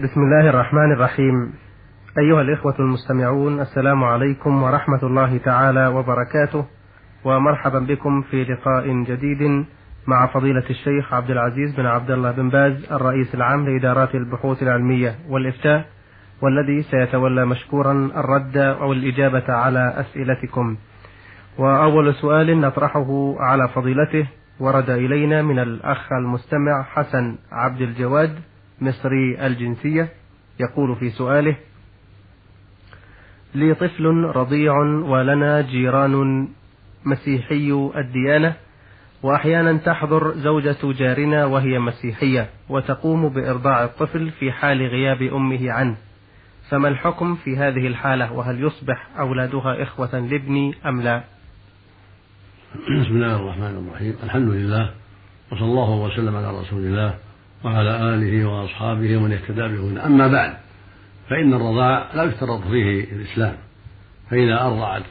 بسم الله الرحمن الرحيم. أيها الإخوة المستمعون السلام عليكم ورحمة الله تعالى وبركاته ومرحبا بكم في لقاء جديد مع فضيلة الشيخ عبد العزيز بن عبد الله بن باز الرئيس العام لإدارات البحوث العلمية والإفتاء والذي سيتولى مشكورا الرد أو الإجابة على أسئلتكم. وأول سؤال نطرحه على فضيلته ورد إلينا من الأخ المستمع حسن عبد الجواد. مصري الجنسية يقول في سؤاله لي طفل رضيع ولنا جيران مسيحي الديانة وأحيانا تحضر زوجة جارنا وهي مسيحية وتقوم بإرضاع الطفل في حال غياب أمه عنه. فما الحكم في هذه الحالة وهل يصبح أولادها إخوة لابني أم لا؟ بسم الله الرحمن الرحيم. الحمد لله وصلى الله وسلم على رسول الله. وعلى آله وأصحابه ومن اهتدى به أما بعد فإن الرضاع لا يشترط فيه الإسلام. فإذا أرضعت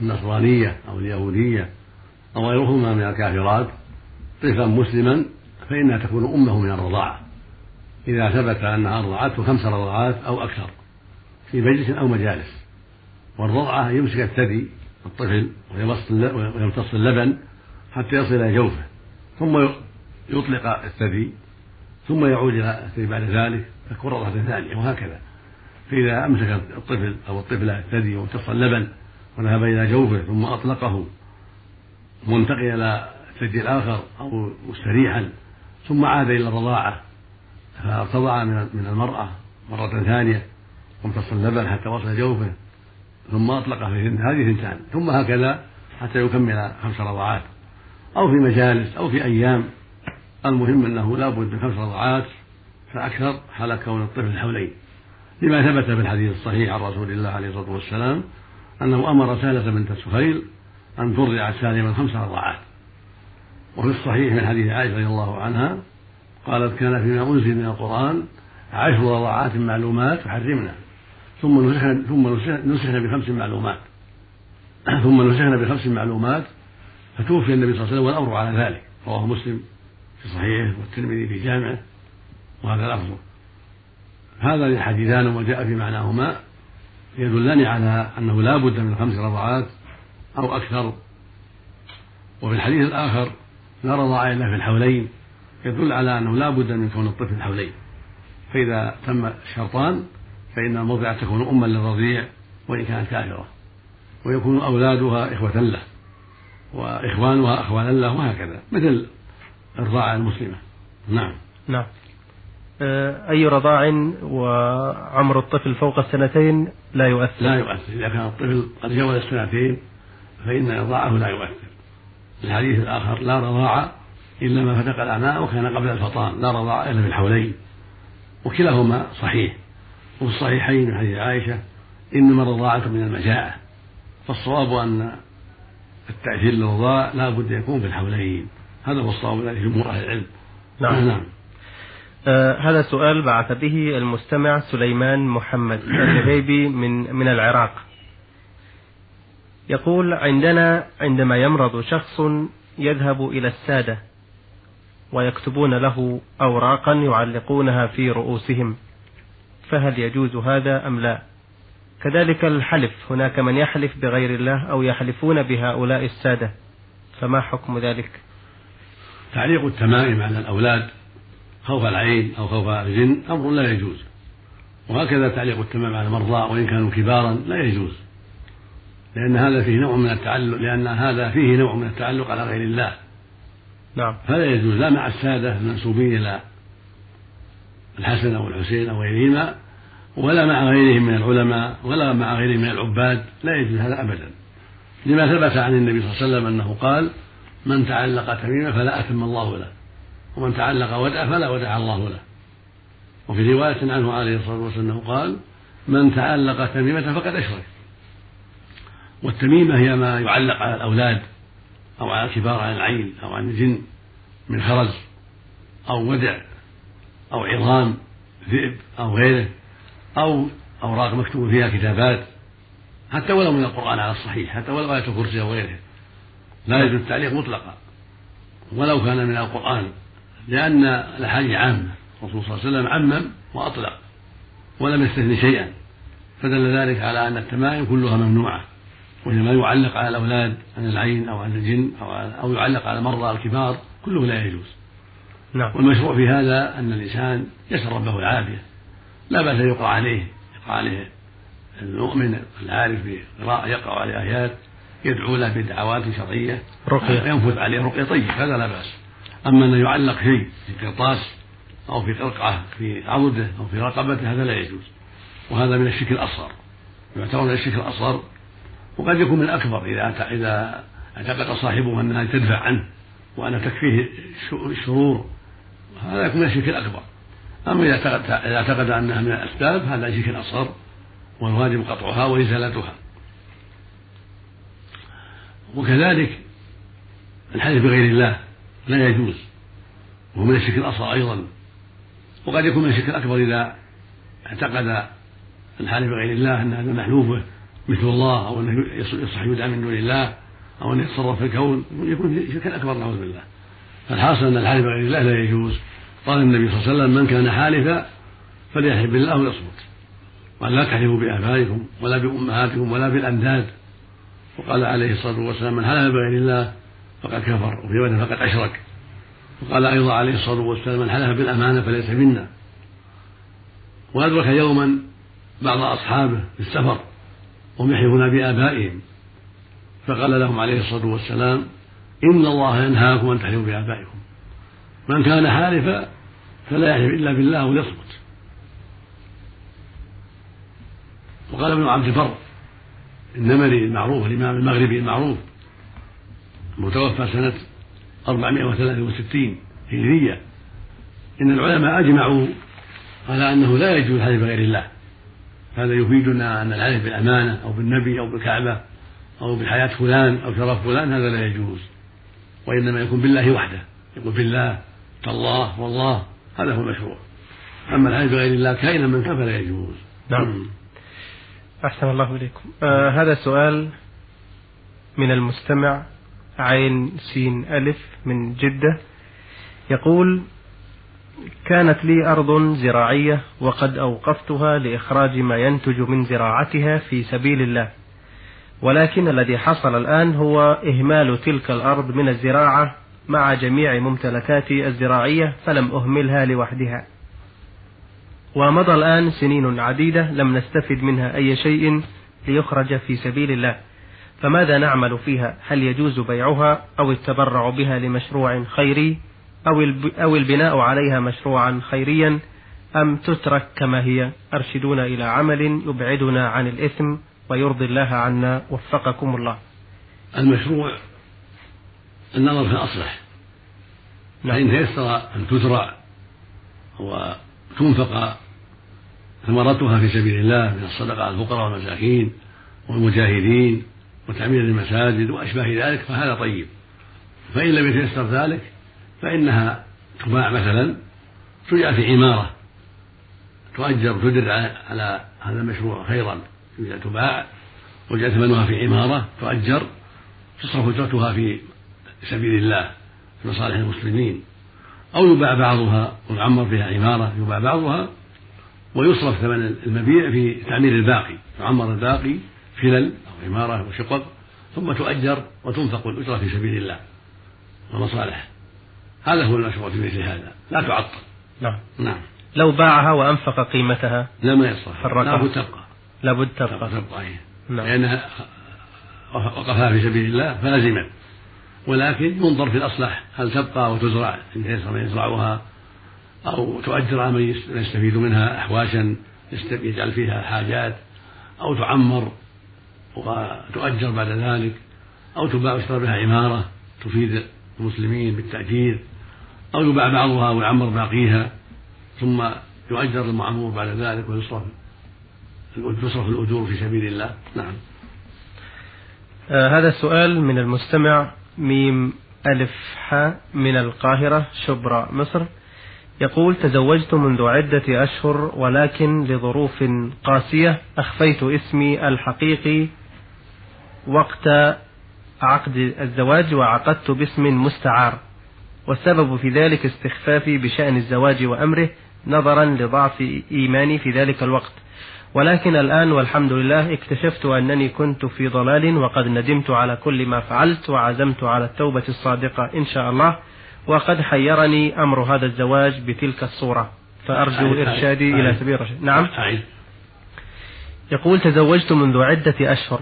النصرانية أو اليهودية أو غيرهما من الكافرات طفلا مسلما فإنها تكون أمه من الرضاعة إذا ثبت أنها أرضعته خمس رضعات أو أكثر في مجلس أو مجالس. والرضعة يمسك الثدي الطفل ويمتص اللبن حتى يصل إلى جوفه ثم يطلق الثدي ثم يعود إلى بعد ذلك تكون رضعة ثانية وهكذا. فإذا أمسك الطفل أو الطفلة الثدي وامتص اللبن وذهب إلى جوفه ثم أطلقه منتقل إلى الثدي الآخر أو مستريحا ثم عاد إلى الرضاعة فارتضع من المرأة مرة ثانية وامتص اللبن حتى وصل جوفه ثم أطلق في هذه ثنتان ثم هكذا حتى يكمل خمس رضعات أو في مجالس أو في أيام. المهم أنه لا بد من خمس رضعات فأكثر حال كون الطفل حولين لما ثبت في الحديث الصحيح عن رسول الله عليه الصلاة والسلام أنه أمر سالة بنت سهيل أن ترضع سالما خمس رضعات. وفي الصحيح من حديث عائشة رضي الله عنها قالت كان فيما أنزل من القرآن عشر رضعات معلومات تحرمنا ثم نسخنا ثم نسخنا بخمس معلومات. ثم نسخنا بخمس معلومات فتوفي النبي صلى الله عليه وسلم والأمر على ذلك رواه مسلم. في صحيحه والترمذي في جامعه وهذا لفظه هذان الحديثان وما جاء في معناهما يدلان على أنه لا بد من خمس رضعات أو أكثر. وفي الحديث الآخر لا رضاع إلا في الحولين يدل على أنه لا بد من كون الطفل الحولين فإذا تم الشرطان فإن المرضعة تكون أما للرضيع وإن كانت كافرة. ويكون أولادها إخوة له وإخوانها أخوانا له وهكذا. مثل الرضاعة المسلمة. نعم. نعم. آه، أي رضاع وعمر الطفل فوق السنتين لا يؤثر؟ لا يؤثر. إذا كان الطفل قد جاوز السنتين فإن إرضاعه لا يؤثر. الحديث الآخر لا رضاع إلا ما فتق الأعناء وكان قبل الفطام. لا رضاع إلا في الحولين. وكلاهما صحيح. وفي الصحيحين من حديث عائشة إنما الرضاعة من المجاعة. فالصواب أن التأثير للرضاع لا بد يكون في الحولين. هذا هو الصواب الذي جمهور أهل العلم. نعم, نعم. آه هذا سؤال بعث به المستمع سليمان محمد الغيبي من من العراق. يقول عندنا عندما يمرض شخص يذهب إلى السادة ويكتبون له أوراقا يعلقونها في رؤوسهم فهل يجوز هذا أم لا؟ كذلك الحلف هناك من يحلف بغير الله أو يحلفون بهؤلاء السادة فما حكم ذلك؟ تعليق التمائم على الأولاد خوف العين أو خوف الجن أمر لا يجوز. وهكذا تعليق التمام على المرضى وإن كانوا كبارا لا يجوز. لأن هذا فيه نوع من التعلق لأن هذا فيه نوع من التعلق على غير الله. نعم. فلا يجوز. لا مع السادة المنسوبين إلى الحسن أو الحسين أو غيرهما ولا مع غيرهم من العلماء ولا مع غيرهم من العباد. لا يجوز هذا أبدا. لما ثبت عن النبي صلى الله عليه وسلم أنه قال من تعلق تميمة فلا أتم الله له. ومن تعلق ودع فلا ودع الله له. وفي رواية عنه عليه الصلاة والسلام قال من تعلق تميمة فقد أشرك. والتميمة هي ما يعلق على الأولاد أو على الكبار عن العين أو عن الجن من خرز أو ودع أو عظام ذئب أو غيره أو أوراق مكتوب فيها كتابات حتى ولو من القرآن على الصحيح حتى ولو آية الكرسي أو غيره لا يجوز التعليق مطلقا ولو كان من القرآن لأن الأحاديث عامة الرسول صلى الله عليه وسلم عمم وأطلق ولم يستثن شيئا فدل ذلك على أن التمائم كلها ممنوعة وإنما يعلق على الأولاد عن العين أو عن الجن أو, أو يعلق على المرضى الكبار كله لا يجوز نعم. والمشروع في هذا أن الإنسان يسأل ربه العافية لا بأس يقرأ عليه يقرأ عليه المؤمن العارف بقراءة يقرأ عليه آيات يدعو له بدعوات شرعية رقية. ينفذ عليه رقية. طيب هذا لا بأس. أما أن يعلق شيء في قرطاس أو في قرقعة في عضده أو في رقبته هذا لا يجوز. وهذا من الشرك الأصغر. يعتبر من الشرك الأصغر وقد يكون من الأكبر. إذا إذا اعتقد صاحبه أنها تدفع عنه وأنها تكفيه الشرور هذا يكون من الشرك الأكبر. أما إذا اعتقد أنها من الأسباب هذا شرك أصغر والواجب قطعها وإزالتها. وكذلك الحلف بغير الله لا يجوز وهو من الشرك الأصغر أيضا وقد يكون من الشرك الأكبر إذا اعتقد الحالف بغير الله أن هذا محلوفه مثل الله أو أنه يصح يدعى من دون الله أو أنه يتصرف في الكون يكون شركا أكبر نعوذ بالله. فالحاصل أن الحالف بغير الله لا يجوز. قال النبي صلى الله عليه وسلم من كان حالفا فليحلف بالله ويصمت وأن لا تحلفوا بآبائكم ولا بأمهاتكم ولا بالأنداد وقال عليه الصلاة والسلام من حلف بغير الله فقد كفر وفي رواية فقد أشرك. وقال أيضا عليه الصلاة والسلام من حلف بالأمانة فليس منا. وأدرك يوما بعض أصحابه في السفر وهم يحلفون بآبائهم فقال لهم عليه الصلاة والسلام إن الله ينهاكم أن تحلفوا بآبائكم. من كان حالفا فلا يحلف إلا بالله وليصمت وقال ابن عبد البر النمري المعروف الإمام المغربي المعروف. متوفى سنة 463 هجرية. إن العلماء أجمعوا على أنه لا يجوز الحلف بغير الله. هذا يفيدنا أن الحلف بالأمانة أو بالنبي أو بالكعبة أو بحياة فلان أو شرف فلان هذا لا يجوز. وإنما يكون بالله وحده. يقول بالله تالله والله هذا هو المشروع. أما الحلف بغير الله كائنا من كان فلا يجوز. نعم. أحسن الله إليكم. آه هذا سؤال من المستمع عين سين ألف من جدة. يقول كانت لي أرض زراعية وقد أوقفتها لإخراج ما ينتج من زراعتها في سبيل الله. ولكن الذي حصل الآن هو إهمال تلك الأرض من الزراعة مع جميع ممتلكاتي الزراعية فلم أهملها لوحدها. ومضى الآن سنين عديدة لم نستفد منها أي شيء ليخرج في سبيل الله. فماذا نعمل فيها؟ هل يجوز بيعها أو التبرع بها لمشروع خيري أو البناء عليها مشروعا خيريا أم تترك كما هي؟ أرشدونا إلى عمل يبعدنا عن الإثم ويرضي الله عنا. وفقكم الله. المشروع النظر في الأصلح. نعم. فإن تيسر أن تزرع وتنفق ثمرتها في سبيل الله من الصدقة على الفقراء والمساكين والمجاهدين وتعمير المساجد وأشباه ذلك فهذا طيب. فإن لم يتيسر ذلك فإنها تباع مثلا تجعل في عمارة تؤجر تدر على هذا المشروع خيرا تباع وجعل ثمنها في عمارة تؤجر تصرف أجرتها في سبيل الله في مصالح المسلمين. أو يباع بعضها ويعمر فيها عمارة يباع بعضها ويصرف ثمن المبيع في تعمير الباقي يعمر الباقي فلل أو عمارة وشقق ثم تؤجر وتنفق الأجرة في سبيل الله ومصالح هذا هو المشروع في مثل هذا. لا تعطل. نعم. نعم. لو باعها وأنفق قيمتها لا ما يصرف. لابد تبقى. لابد تبقى. تبقى نعم. لأنها وقفها في سبيل الله فلزمت ولكن ينظر في الأصلح هل تبقى وتزرع إن يزرعها أو تؤجر من يستفيد منها أحواشا يجعل فيها حاجات أو تعمر وتؤجر بعد ذلك أو تباع ويشترى بها عمارة تفيد المسلمين بالتأجير أو يباع بعضها ويعمر باقيها ثم يؤجر المعمور بعد ذلك ويصرف تصرف الأجور في سبيل الله. نعم. آه هذا السؤال من المستمع ميم ألف حاء من القاهرة شبرا مصر. يقول تزوجت منذ عدة أشهر ولكن لظروف قاسية أخفيت اسمي الحقيقي وقت عقد الزواج وعقدت باسم مستعار والسبب في ذلك استخفافي بشأن الزواج وأمره نظرا لضعف إيماني في ذلك الوقت. ولكن الآن والحمد لله اكتشفت أنني كنت في ضلال وقد ندمت على كل ما فعلت وعزمت على التوبة الصادقة إن شاء الله. وقد حيرني أمر هذا الزواج بتلك الصورة. فأرجو إرشادي إلى سبيل الرشاد. نعم. يقول تزوجت منذ عدة أشهر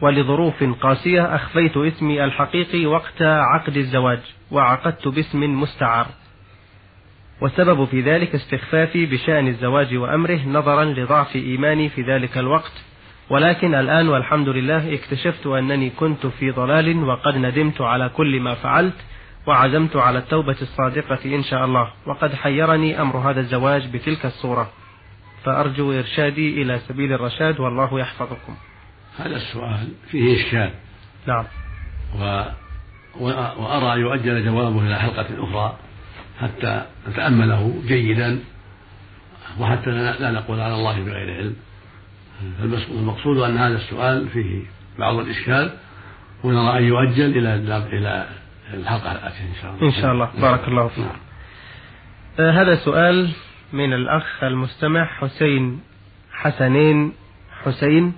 ولظروف قاسية أخفيت اسمي الحقيقي وقت عقد الزواج وعقدت باسم مستعار. والسبب في ذلك استخفافي بشأن الزواج وأمره نظرا لضعف إيماني في ذلك الوقت. ولكن الآن والحمد لله اكتشفت أنني كنت في ضلال وقد ندمت على كل ما فعلت وعزمت على التوبة الصادقة إن شاء الله وقد حيرني أمر هذا الزواج بتلك الصورة. فأرجو إرشادي إلى سبيل الرشاد والله يحفظكم. هذا السؤال فيه إشكال. نعم. و... وأرى أن يؤجل جوابه إلى حلقة أخرى حتى نتأمله جيدا وحتى لا نقول على الله بغير علم. المقصود أن هذا السؤال فيه بعض الإشكال ونرى أن يؤجل إلى إلى الحلقة الآتية إن شاء الله إن شاء الله بارك الله فيك نعم. آه هذا سؤال من الأخ المستمع حسين حسنين حسين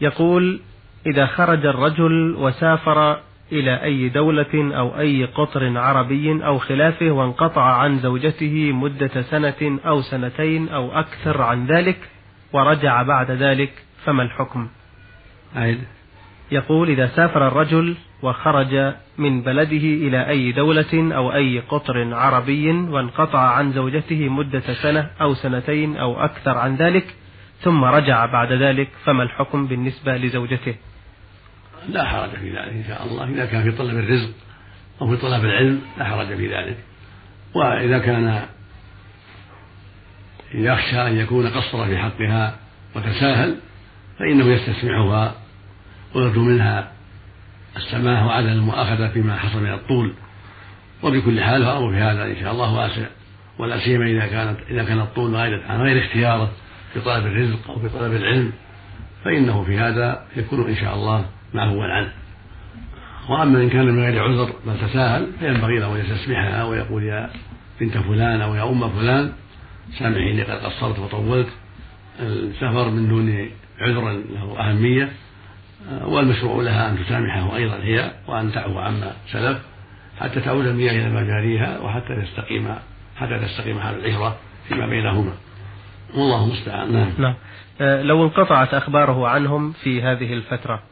يقول إذا خرج الرجل وسافر إلى أي دولة أو أي قطر عربي أو خلافه وانقطع عن زوجته مدة سنة أو سنتين أو أكثر عن ذلك ورجع بعد ذلك فما الحكم؟ عيد. يقول إذا سافر الرجل وخرج من بلده إلى أي دولة أو أي قطر عربي وانقطع عن زوجته مدة سنة أو سنتين أو أكثر عن ذلك ثم رجع بعد ذلك فما الحكم بالنسبة لزوجته؟ لا حرج في ذلك إن شاء الله. إذا كان في طلب الرزق أو في طلب العلم لا حرج في ذلك. وإذا كان يخشى أن يكون قصر في حقها وتساهل فإنه يستسمعها ويرجو منها السماح وعدم المؤاخذة فيما حصل من الطول. وبكل حال فأمر في هذا إن شاء الله واسع ولا سيما إذا كانت إذا كان الطول غير عن غير اختياره في طلب الرزق أو في طلب العلم فإنه في هذا يكون إن شاء الله معفوا عنه وأما إن كان من غير عذر بل تساهل فينبغي له أن يستسمحها ويقول يا بنت فلان أو يا أم فلان سامحيني قد قصرت وطولت السفر من دون عذر له أهمية. والمشروع لها أن تسامحه أيضا هي وأن تعفو عما سلف حتى تعود المياه إلى مجاريها وحتى تستقيم حتى تستقيم حال العشرة فيما بينهما. والله المستعان. نعم. نعم. آه، لو انقطعت أخباره عنهم في هذه الفترة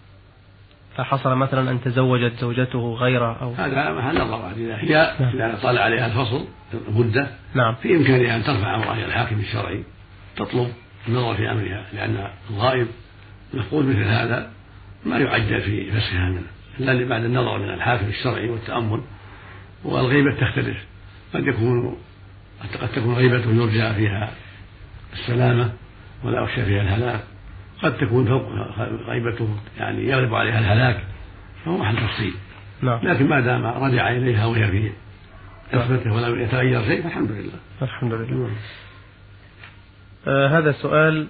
فحصل مثلا أن تزوجت زوجته غيره أو هذا محل نظر إذا هي نعم. إذا طال عليها الفصل مدة نعم. في إمكانها أن ترفع أمرها إلى الحاكم الشرعي تطلب النظر في أمرها لأن الغائب مفقود مثل هذا ما يعجل في فسخها منه إلا بعد النظر من الحاكم الشرعي والتأمل. والغيبة تختلف. قد يكون قد تكون غيبة يرجى فيها السلامة ولا يخشى فيها الهلاك. قد تكون فوق غيبته يعني يغلب عليها الهلاك. فهو محل تفصيل. نعم. لكن ما دام رجع إليها وهي في عصمته ولم يتغير شيء فالحمد لله. الحمد لله. نعم. آه هذا سؤال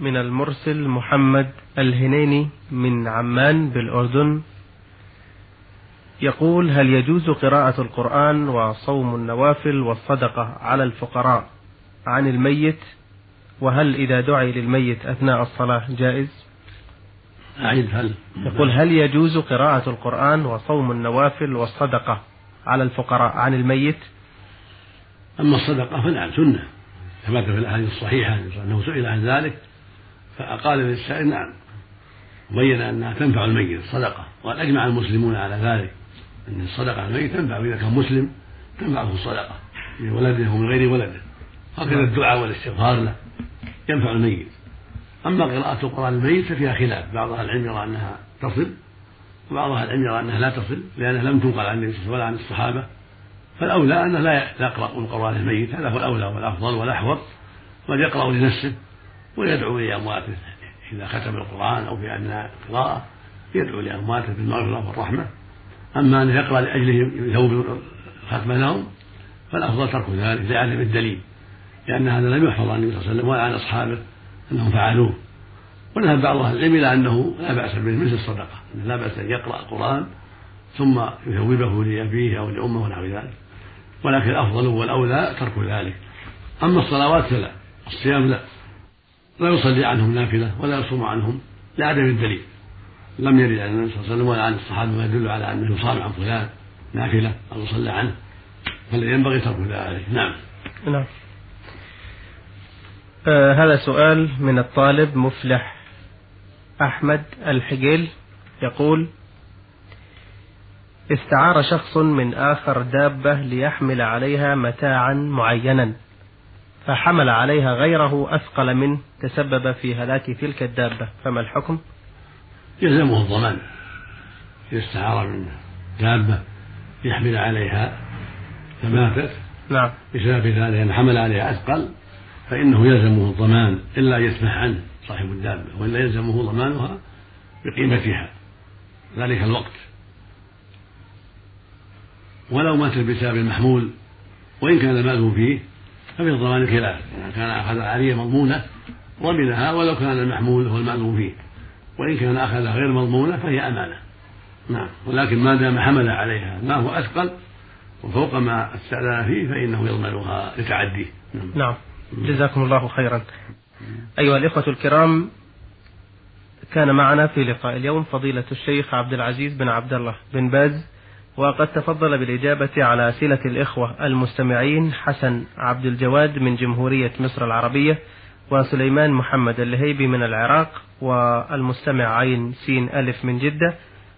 من المرسل محمد الهنيني من عمان بالأردن. يقول هل يجوز قراءة القرآن وصوم النوافل والصدقة على الفقراء عن الميت؟ وهل إذا دعي للميت أثناء الصلاة جائز؟ أعيد هل يقول هل يجوز قراءة القرآن وصوم النوافل والصدقة على الفقراء عن الميت؟ أما الصدقة فنعم سنة. ثبت في الأحاديث الصحيحة أنه سئل عن ذلك. فقال للسائل نعم. وبين أنها تنفع الميت الصدقة وقد أجمع المسلمون على ذلك. أن الصدقة الميت تنفع إذا كان مسلم تنفعه الصدقة. من ولده ومن غير ولده. هكذا الدعاء والاستغفار له. ينفع الميت. أما قراءة القرآن الميت ففيها خلاف. بعض أهل العلم يرى أنها تصل وبعض أهل العلم يرى أنها لا تصل لأنها لم تنقل عن النبي صلى الله عليه وسلم ولا عن الصحابة. فالأولى أنه لا يقرأ القرآن الميت. هذا هو الأولى والأفضل والأحوط. بل يقرأ لنفسه. ويدعو لأمواته إذا ختم القرآن أو في أثناء القراءة يدعو لأمواته بالمغفرة والرحمة. أما أن يقرأ لأجلهم يثوب ختم لهم فالأفضل ترك ذلك لعدم الدليل لأن هذا لم يحفظ عن النبي صلى الله عليه وسلم ولا عن أصحابه أنهم فعلوه. وذهب بعض أهل العلم إلى أنه لا بأس به مثل الصدقة لا بأس أن يقرأ القرآن ثم يثوبه لأبيه أو لأمه ونحو ذلك. ولكن الأفضل والأولى ترك ذلك. أما الصلوات فلا الصيام لا. لا يصلي عنهم نافلة ولا يصوم عنهم لعدم الدليل. لم يرد عن النبي صلى الله عليه وسلم ولا عن الصحابة ما يدل على أنه يصام عن فلان نافلة أو يصلى عنه. بل ينبغي ترك ذلك نعم. نعم. آه هذا سؤال من الطالب مفلح أحمد الحجيل. يقول استعار شخص من آخر دابة ليحمل عليها متاعا معينا. فحمل عليها غيره أثقل منه تسبب في هلاك تلك الدابة. فما الحكم؟ يلزمه الضمان. إذا استعار من دابة يحمل عليها فماتت نعم. بسبب ذلك أن حمل عليها أثقل فإنه يلزمه الضمان إلا يسمح عنه صاحب الدابة وإلا يلزمه ضمانها بقيمتها. ذلك الوقت. ولو مات بسبب المحمول وإن كان المال فيه ففي الضمان خلاف إذا كان أخذ عارية مضمونة ضمنها ولو كان المحمول هو المأذون فيه. وإن كان أخذها غير مضمونة فهي أمانة. نعم. ولكن ما دام حمل عليها ما هو أثقل وفوق ما استأذن فيه فإنه يضمنها لتعديه. نعم. نعم. جزاكم الله خيرا. أيها الإخوة الكرام كان معنا في لقاء اليوم فضيلة الشيخ عبد العزيز بن عبد الله بن باز. وقد تفضل بالإجابة على أسئلة الإخوة المستمعين حسن عبد الجواد من جمهورية مصر العربية وسليمان محمد اللهيبي من العراق والمستمع عين سين ألف من جدة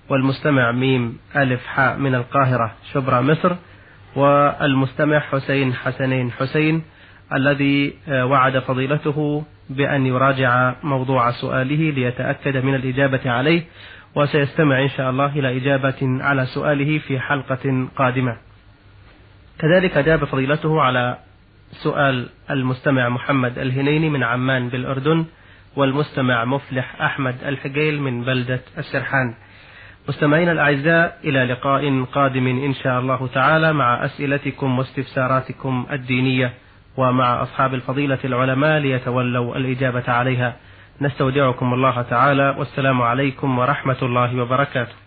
والمستمع ميم ألف حاء من القاهرة شبرا مصر والمستمع حسين حسنين حسين الذي وعد فضيلته بأن يراجع موضوع سؤاله ليتأكد من الإجابة عليه وسيستمع إن شاء الله إلى إجابة على سؤاله في حلقة قادمة. كذلك أجاب فضيلته على سؤال المستمع محمد الهنيني من عمان بالأردن والمستمع مفلح أحمد الحقيل من بلدة السرحان. مستمعينا الأعزاء إلى لقاء قادم إن شاء الله تعالى مع أسئلتكم واستفساراتكم الدينية ومع أصحاب الفضيلة العلماء ليتولوا الإجابة عليها. نستودعكم الله تعالى والسلام عليكم ورحمة الله وبركاته.